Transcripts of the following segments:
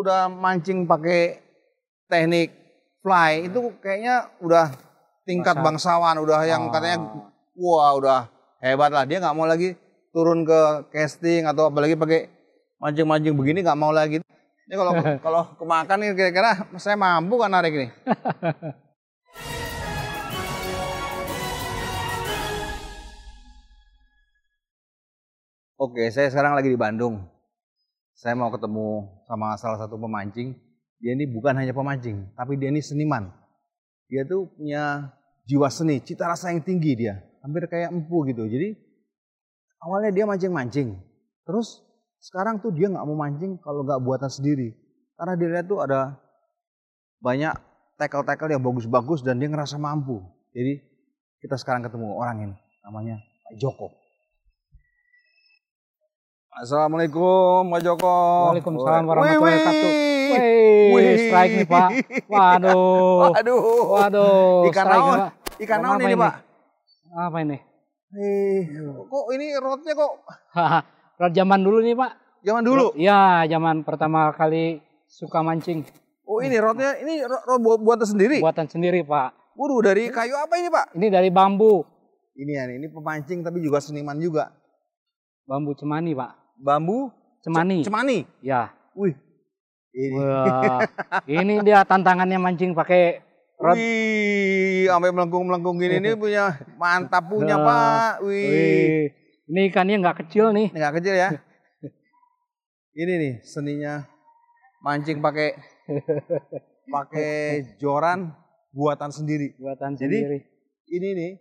udah mancing pakai teknik fly itu kayaknya udah tingkat Masa- bangsawan, udah yang Oh. katanya wah udah hebat lah. Dia nggak mau lagi turun ke casting atau apalagi pakai mancing-mancing begini nggak mau lagi. Ini kalau kalau kemakan nih kira-kira saya mampu kan narik nih. Oke, saya sekarang lagi di Bandung. Saya mau ketemu sama salah satu pemancing. Dia ini bukan hanya pemancing, tapi dia ini seniman. Dia tuh punya jiwa seni, cita rasa yang tinggi dia. Hampir kayak empu gitu. Jadi awalnya dia mancing-mancing. Terus sekarang tuh dia nggak mau mancing kalau nggak buatan sendiri. Karena dia lihat tuh ada banyak tackle-tackle yang bagus-bagus dan dia ngerasa mampu. Jadi kita sekarang ketemu orang ini, namanya Pak Joko. Assalamualaikum Pak Joko. Waalaikumsalam warahmatullahi wabarakatuh. Wih, strike nih Pak. Waduh. Waduh. Waduh. Ikan naon? Ikan naon ini, ini? Pak? Apa ini? Eh, kok ini rotnya kok Rod zaman dulu nih Pak. zaman dulu? Ya, zaman pertama kali suka mancing. Oh ini rotnya ini rot, rot buat buatan sendiri. Buatan sendiri Pak. Waduh dari kayu apa ini Pak? Ini dari bambu. Ini ya, ini pemancing tapi juga seniman juga. Bambu cemani Pak. Bambu Cemani. cemani. Ya. Wih. Ini. Wah, ini dia tantangannya mancing pakai rod. Wih, sampai melengkung-melengkung gini ini punya mantap punya Nah, Pak. Wih. Wih. Ini ikannya nggak kecil nih. Nggak kecil ya. Ini nih seninya mancing pakai pakai joran buatan sendiri. Buatan Jadi, sendiri. Ini nih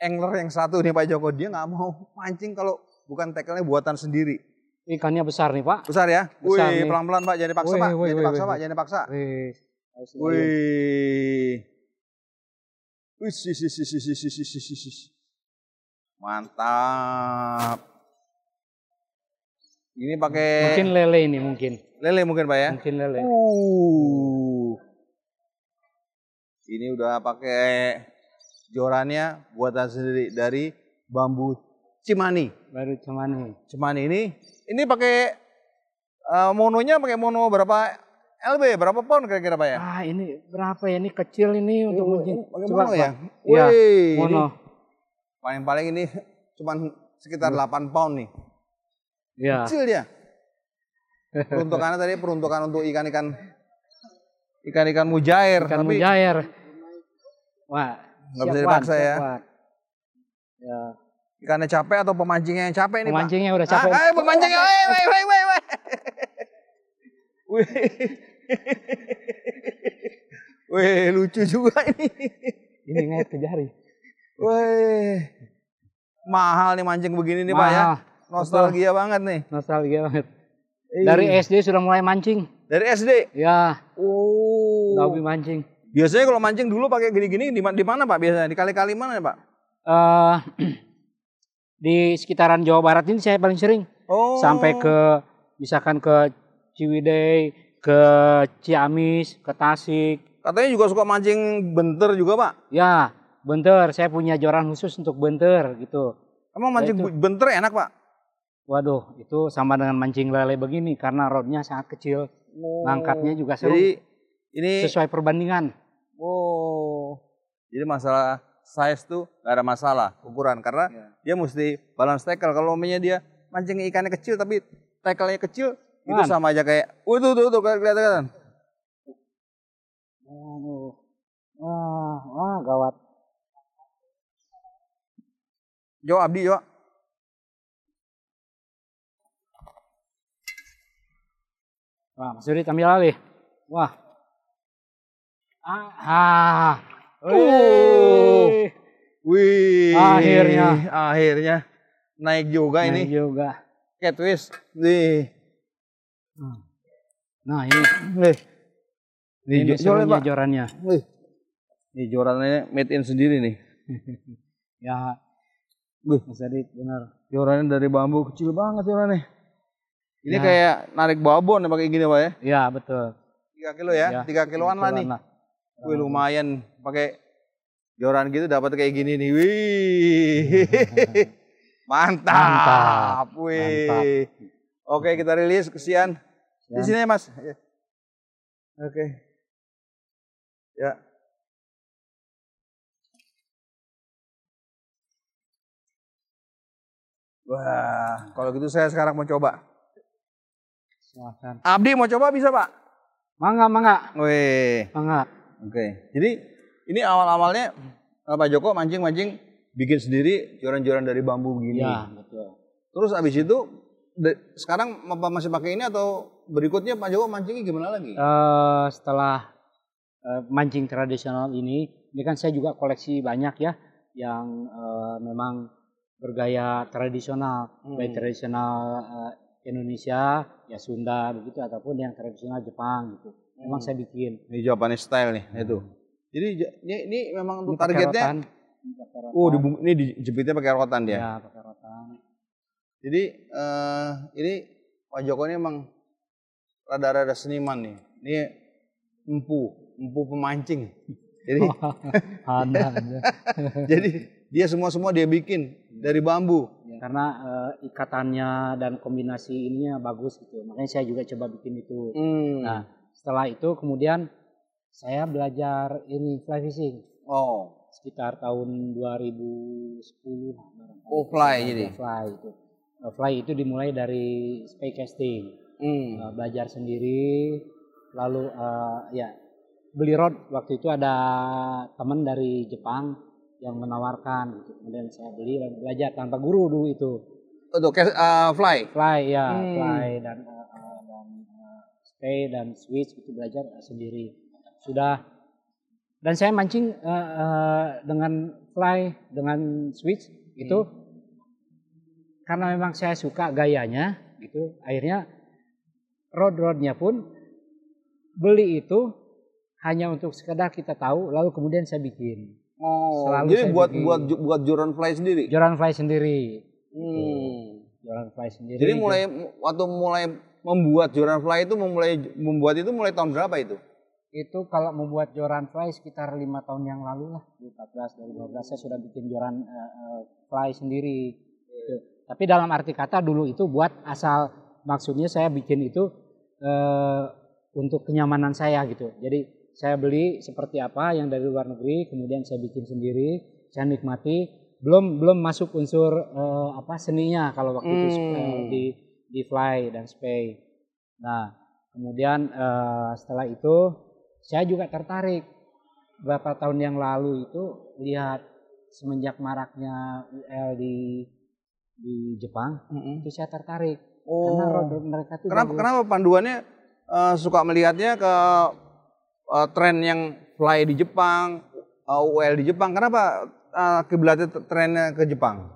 angler yang satu nih Pak Joko dia nggak mau mancing kalau bukan tackle-nya buatan sendiri. Ikannya besar nih Pak. Besar ya? Besar wih, pelan-pelan Pak, jangan dipaksa wih, Pak. Wih, jangan dipaksa wih, Pak, jangan dipaksa. Wih. Wih. Wih, wih, wih, wih, wih, wih, wih, wih. Mantap. Ini pakai mungkin lele ini mungkin. Lele mungkin Pak ya? Mungkin lele. Uh. Ini udah pakai jorannya buatan sendiri dari bambu cimani. Baru cemani. Cimani ini ini pakai eh, mononya pakai mono berapa LB berapa pound kira-kira Pak ya? Ah ini berapa ya? Ini kecil ini untuk mungkin. pakai Coba, mono ya? Iya, Mono. paling-paling ini cuman sekitar 8 pound nih. Ya. Kecil dia. Peruntukannya tadi peruntukan untuk ikan-ikan ikan-ikan mujair, Ikan tapi mujair. Wah. Nggak bisa dipaksa ya. siap. Ya. Ikannya capek atau pemancingnya yang capek nih, Pak? Pemancingnya udah capek. Ah, ayo pemancingnya, weh, weh, weh, weh, weh. Wih. Wih, lucu juga ini. Ini ngait ke jari. Wih. Mahal nih mancing begini nih, Pak ya. Mahal. Nostalgia banget nih. Nostalgia banget. Ih. Dari SD sudah mulai mancing. Dari SD. Ya, Oh. hobi mancing. Biasanya kalau mancing dulu pakai gini-gini di, ma- di mana, Pak? Biasanya di kali-kali mana, Pak? eh di sekitaran Jawa Barat ini saya paling sering Oh. sampai ke misalkan ke Ciwidey, ke Ciamis, ke Tasik. Katanya juga suka mancing benter juga, Pak. Ya, benter. Saya punya joran khusus untuk benter gitu. Emang mancing itu. bu- benter enak, Pak? Waduh, itu sama dengan mancing lele begini karena rodnya sangat kecil. Ngangkatnya juga seru. Oh. Jadi ini Sesuai perbandingan. oh. Jadi masalah size tuh gak ada masalah ukuran karena Ya. dia mesti balance tackle. Kalau umpamanya dia mancing ikannya kecil tapi tackle-nya kecil itu Man. sama aja kayak uh tuh tuh tuh kelihatan. Waduh. Wah, wah gawat. Jo Abdi Jo. Wah, Mas ambil alih. Wah. Ah. ah. Uh. Wih. Akhirnya. Akhirnya naik juga Nah, ini. juga. Catfish. Nih. Nah, ini Nih. Nih, ini jo- jorannya, jorannya. Nih. Nih jorannya made in sendiri nih. Ya, Wih. Mas Yudi benar. Jorannya dari bambu kecil banget jorannya. Ini Ya. kayak narik babon ya pakai gini Pak ya. Ya, betul. 3 kilo ya, Ya, 3 kiloan lah nih. Kiloan Wih lumayan pakai joran gitu dapat kayak gini nih. Wih. Mantap. Mantap. Wih. Oke kita rilis kesian Di sini ya, Mas. Ya. Oke. Ya. Wah, kalau gitu saya sekarang mau coba. Silahkan. Abdi mau coba bisa, Pak? Mangga, mangga, Wih. mangga. Oke. Jadi ini awal-awalnya eh, Pak Joko mancing-mancing bikin sendiri joran-joran dari bambu begini. Ya, betul. Terus abis itu sekarang masih pakai ini atau berikutnya Pak Joko mancingnya gimana lagi? Eh, setelah eh, mancing tradisional ini, ini kan saya juga koleksi banyak ya, yang eh, memang bergaya tradisional, Hmm. baik tradisional eh, Indonesia, ya Sunda begitu, ataupun yang tradisional Jepang gitu. Memang Hmm. saya bikin. Ini Japanese style nih, itu. Jadi ini, ini memang untuk Ini targetnya. rotan, ini pakai rotan. Oh, dibung- ini dijepitnya pakai rotan dia. Ya, pakai rotan. Jadi eh ini Pak Joko ini emang rada-rada seniman nih. Ini empu, empu pemancing. Jadi ada, ada. jadi dia semua semua dia bikin dari bambu. Karena eh, ikatannya dan kombinasi ininya bagus gitu. Makanya saya juga coba bikin itu. Hmm. Nah, setelah itu kemudian saya belajar ini fly fishing Oh, sekitar tahun 2010 lah barangkali. Oh, fly jadi? Fly itu. Nah, Fly itu dimulai dari spy casting, hmm. Nah, belajar sendiri, lalu eh, ya beli rod waktu itu ada teman dari Jepang yang menawarkan gitu. Kemudian saya beli dan belajar tanpa guru dulu itu. Untuk eh, fly. Fly ya, Hmm. fly dan dan spay dan switch itu belajar sendiri. Sudah dan saya mancing eh, eh, dengan fly dengan switch itu karena memang saya suka gayanya gitu. Akhirnya rod-rodnya pun beli itu hanya untuk sekedar kita tahu lalu kemudian saya bikin. Oh, Selalu jadi saya buat bikin. buat buat joran fly sendiri. Joran fly sendiri. Hmm. Joran fly sendiri. Jadi mulai waktu mulai membuat joran fly itu memulai membuat itu mulai tahun berapa itu? itu kalau membuat joran fly sekitar lima tahun yang lalu lah 2014 2015 saya sudah bikin joran eh, fly sendiri Gitu. tapi dalam arti kata dulu itu buat asal maksudnya saya bikin itu eh, untuk kenyamanan saya gitu jadi saya beli seperti apa yang dari luar negeri kemudian saya bikin sendiri saya nikmati belum belum masuk unsur eh, apa seninya kalau waktu itu Hmm. eh, di di fly dan spay nah kemudian eh, setelah itu saya juga tertarik beberapa tahun yang lalu itu lihat semenjak maraknya UL di di Jepang itu saya tertarik karena Oh. road mereka tuh Kenapa bagus. kenapa panduannya eh, suka melihatnya ke eh, tren yang fly di Jepang, eh, UL di Jepang? Kenapa kiblatnya t- trennya ke Jepang?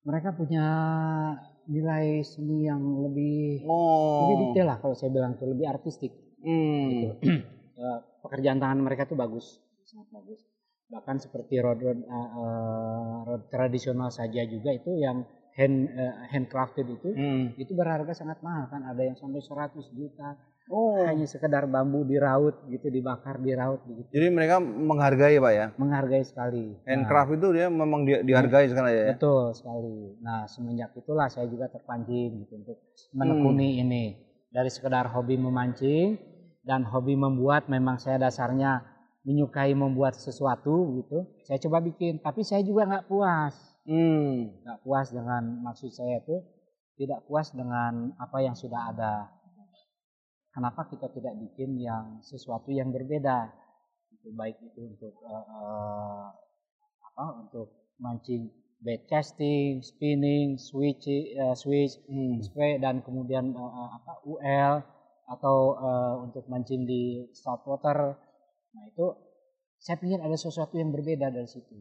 mereka punya nilai seni yang lebih Oh. lebih detail lah kalau saya bilang tuh lebih artistik Hmm. Eh, pekerjaan tangan mereka tuh bagus sangat bagus bahkan seperti rod rod, eh, eh, rod tradisional saja juga itu yang hand eh, handcrafted itu Hmm. itu berharga sangat mahal kan ada yang sampai 100 juta Oh. hanya sekedar bambu diraut gitu dibakar diraut begitu Jadi mereka menghargai pak ya. menghargai sekali. Nah, Handcraft itu dia memang di- dihargai sekali ya. betul sekali. Nah semenjak itulah saya juga terpancing gitu untuk menekuni ini. Dari sekedar hobi memancing dan hobi membuat memang saya dasarnya menyukai membuat sesuatu gitu saya coba bikin. Tapi saya juga nggak puas. Hmm. nggak puas dengan maksud saya itu tidak puas dengan apa yang sudah ada kenapa kita tidak bikin yang sesuatu yang berbeda itu baik itu untuk eh, eh, apa untuk mancing bait casting spinning switch eh, switch Hmm. spray dan kemudian eh, apa UL atau eh, untuk mancing di saltwater nah itu saya pikir ada sesuatu yang berbeda dari situ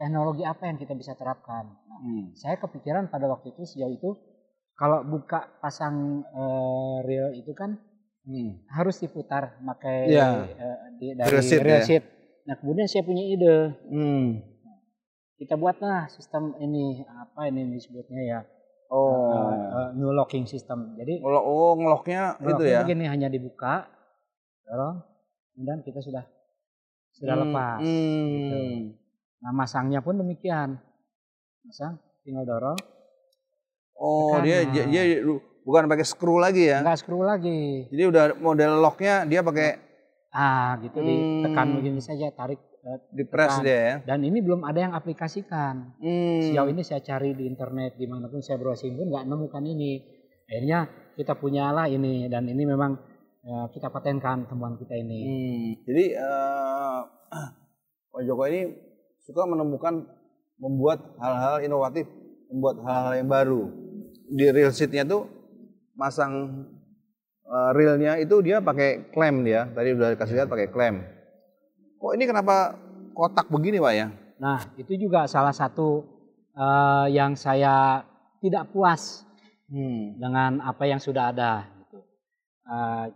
teknologi apa yang kita bisa terapkan nah, Hmm. saya kepikiran pada waktu itu sejauh itu kalau buka pasang eh, reel itu kan Hmm. harus diputar pakai Iya. eh, di- dari Reel sheet reel ya. sheet. Nah kemudian saya punya ide Hmm. kita buatlah sistem ini apa ini disebutnya ya Oh. eh, eh, new locking system. Jadi Ngelok- oh ngeloknya itu ya. begini hanya dibuka, dorong, kemudian kita sudah sudah Hmm. lepas. Hmm. Gitu. Nah masangnya pun demikian, masang tinggal dorong. Oh dia dia dia Bukan pakai screw lagi ya. Enggak screw lagi. Jadi udah model locknya dia pakai Ah, gitu Hmm. ditekan begini saja, tarik eh, di press dia ya. Dan ini belum ada yang aplikasikan. Hmm. Sejauh ini saya cari di internet di mana pun saya browsing pun nggak nemukan ini. Akhirnya kita punyalah ini dan ini memang eh, kita patenkan temuan kita ini. Hmm. Jadi eh, Pak Joko ini suka menemukan membuat hal-hal inovatif, membuat hal-hal yang baru. Di reel seatnya tuh masang eh, reelnya itu dia pakai klem dia. Tadi udah dikasih lihat pakai klem. Kok ini kenapa kotak begini Pak ya? Nah itu juga salah satu eh, yang saya tidak puas Hmm. dengan apa yang sudah ada. Gitu. Eh,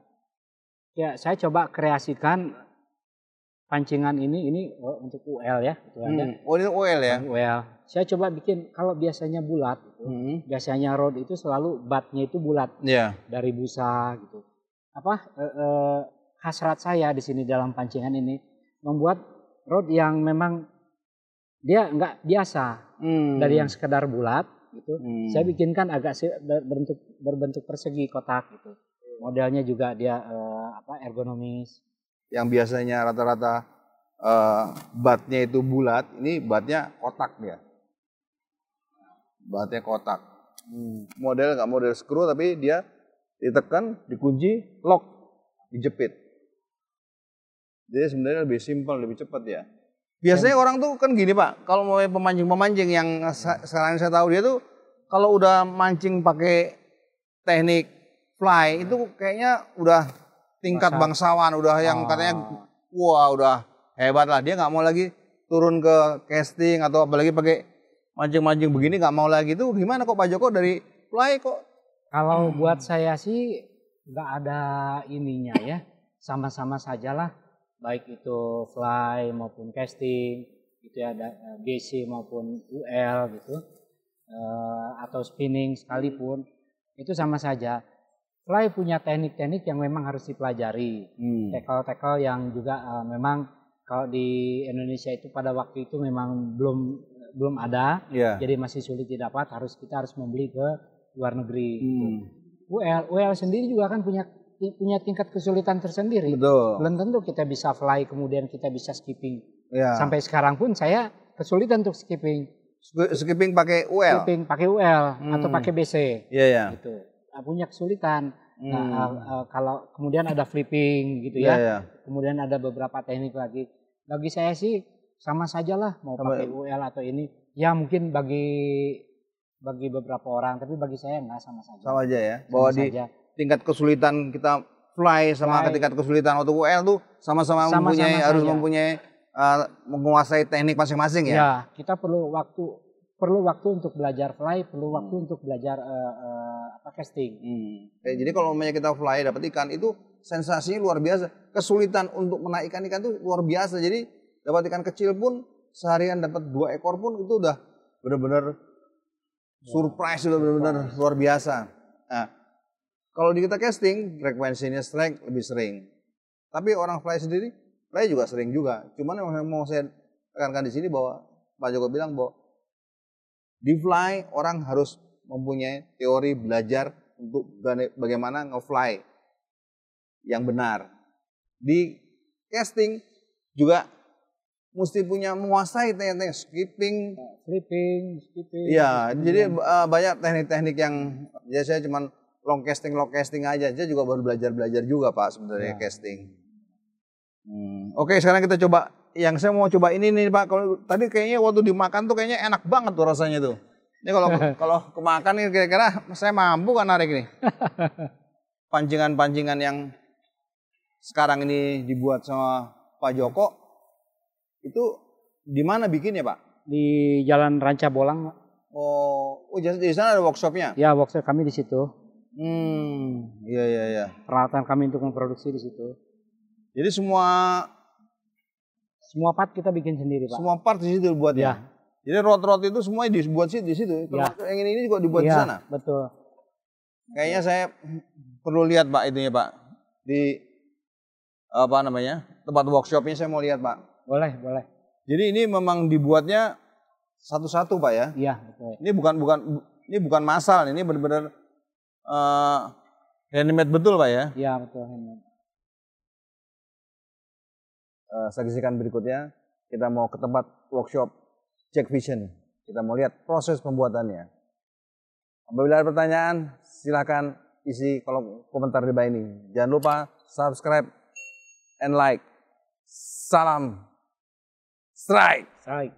ya saya coba kreasikan pancingan ini ini oh, untuk UL ya, itu ada Hmm. Oh ini oil ya? UL. Saya coba bikin kalau biasanya bulat, Hmm. biasanya road itu selalu batnya itu bulat Ya. dari busa gitu. Apa eh, eh, hasrat saya di sini dalam pancingan ini membuat rod yang memang dia nggak biasa Hmm. dari yang sekedar bulat gitu. Hmm. Saya bikinkan agak berbentuk berbentuk persegi kotak gitu. Modelnya juga dia eh, apa ergonomis. yang biasanya rata-rata eh, batnya itu bulat, ini batnya kotak dia. Batnya kotak. Hmm, Model nggak model screw tapi dia ditekan, dikunci, lock, dijepit. Jadi sebenarnya lebih simpel, lebih cepat ya. Biasanya orang tuh kan gini pak, kalau mau pemancing-pemancing yang sekarang saya tahu dia tuh kalau udah mancing pakai teknik fly itu kayaknya udah tingkat Masa- bangsawan, udah yang Oh. katanya wah udah hebat lah. Dia nggak mau lagi turun ke casting atau apalagi pakai mancing-mancing begini nggak mau lagi itu gimana kok Pak Joko dari fly kok? Kalau Hmm. buat saya sih nggak ada ininya ya, sama-sama sajalah, baik itu fly maupun casting, gitu ya, ada eh, BC maupun UL gitu, eh, atau spinning sekalipun, itu sama saja. Fly punya teknik-teknik yang memang harus dipelajari, Hmm. tackle-tackle yang juga eh, memang kalau di Indonesia itu pada waktu itu memang belum belum ada, Ya. jadi masih sulit didapat, harus kita harus membeli ke luar negeri. Hmm. UL, UL sendiri juga kan punya punya tingkat kesulitan tersendiri. Betul. Belum tentu kita bisa fly kemudian kita bisa skipping. Ya. Sampai sekarang pun saya kesulitan untuk skipping. Sk- skipping pakai UL. Skipping pakai UL atau Hmm. pakai BC Iya ya. gitu. Nah, punya kesulitan. Nah, Hmm. uh, uh, kalau kemudian ada flipping gitu Iya ya. ya. Kemudian ada beberapa teknik lagi. Bagi saya sih sama saja lah mau Sama- pakai UL atau ini. Ya mungkin bagi bagi beberapa orang, tapi bagi saya enggak sama saja. Sama aja ya. Sama Bahwa di saja. tingkat kesulitan kita fly sama Fly. tingkat kesulitan untuk UL tuh sama-sama mempunyai harus saja. mempunyai uh, menguasai teknik masing-masing ya. Ya, kita perlu waktu perlu waktu untuk belajar fly, perlu waktu Hmm. untuk belajar eh, eh, apa casting. Hmm. Oke, jadi kalau umpamanya kita fly dapat ikan itu sensasinya luar biasa. Kesulitan untuk menaikkan ikan itu luar biasa. Jadi dapat ikan kecil pun seharian dapat dua ekor pun itu udah benar-benar surprise, udah benar-benar luar biasa. Nah, kalau di kita casting frekuensinya strike lebih sering. Tapi orang fly sendiri, fly juga sering juga. Cuman yang mau saya tekankan di sini bahwa Pak Joko bilang bahwa di fly orang harus mempunyai teori belajar untuk bagaimana- bagaimana nge-fly yang benar. Di casting juga mesti punya menguasai teknik skipping. Flipping, skipping. Iya, jadi uh, banyak teknik-teknik yang ya saya cuman long casting, long casting aja. Saya juga baru belajar-belajar juga Pak sebenarnya Ya. casting. Hmm. Oke, sekarang kita coba yang saya mau coba ini nih Pak. Kalau tadi kayaknya waktu dimakan tuh kayaknya enak banget tuh rasanya tuh. Ini kalau kalau kemakan nih kira-kira saya mampu kan narik nih. Pancingan-pancingan yang sekarang ini dibuat sama Pak Joko itu di mana bikinnya Pak? di Jalan Ranca Bolang. Pak. Oh, oh di di sana ada workshopnya? Ya, workshop kami di situ. Hmm, iya iya iya. Peralatan kami untuk memproduksi di situ. Jadi semua Semua part kita bikin sendiri, Pak. semua part di situ dibuat ya. Ya. Jadi rod-rod itu semuanya dibuat sih di situ. Termasuk yang ini, ini juga dibuat di Iya, sana. betul. Kayaknya saya perlu lihat Pak itunya Pak di apa namanya tempat workshopnya saya mau lihat Pak. Boleh, boleh. Jadi ini memang dibuatnya satu-satu Pak ya. Iya, betul. Ini bukan bukan ini bukan masal, ini benar-benar uh, handmade betul Pak ya? Iya betul handmade. Uh, saksikan berikutnya kita mau ke tempat workshop Jack Vision. Kita mau lihat proses pembuatannya. Apabila ada pertanyaan, silahkan isi kolom komentar di bawah ini. Jangan lupa subscribe and like. Salam strike. Strike.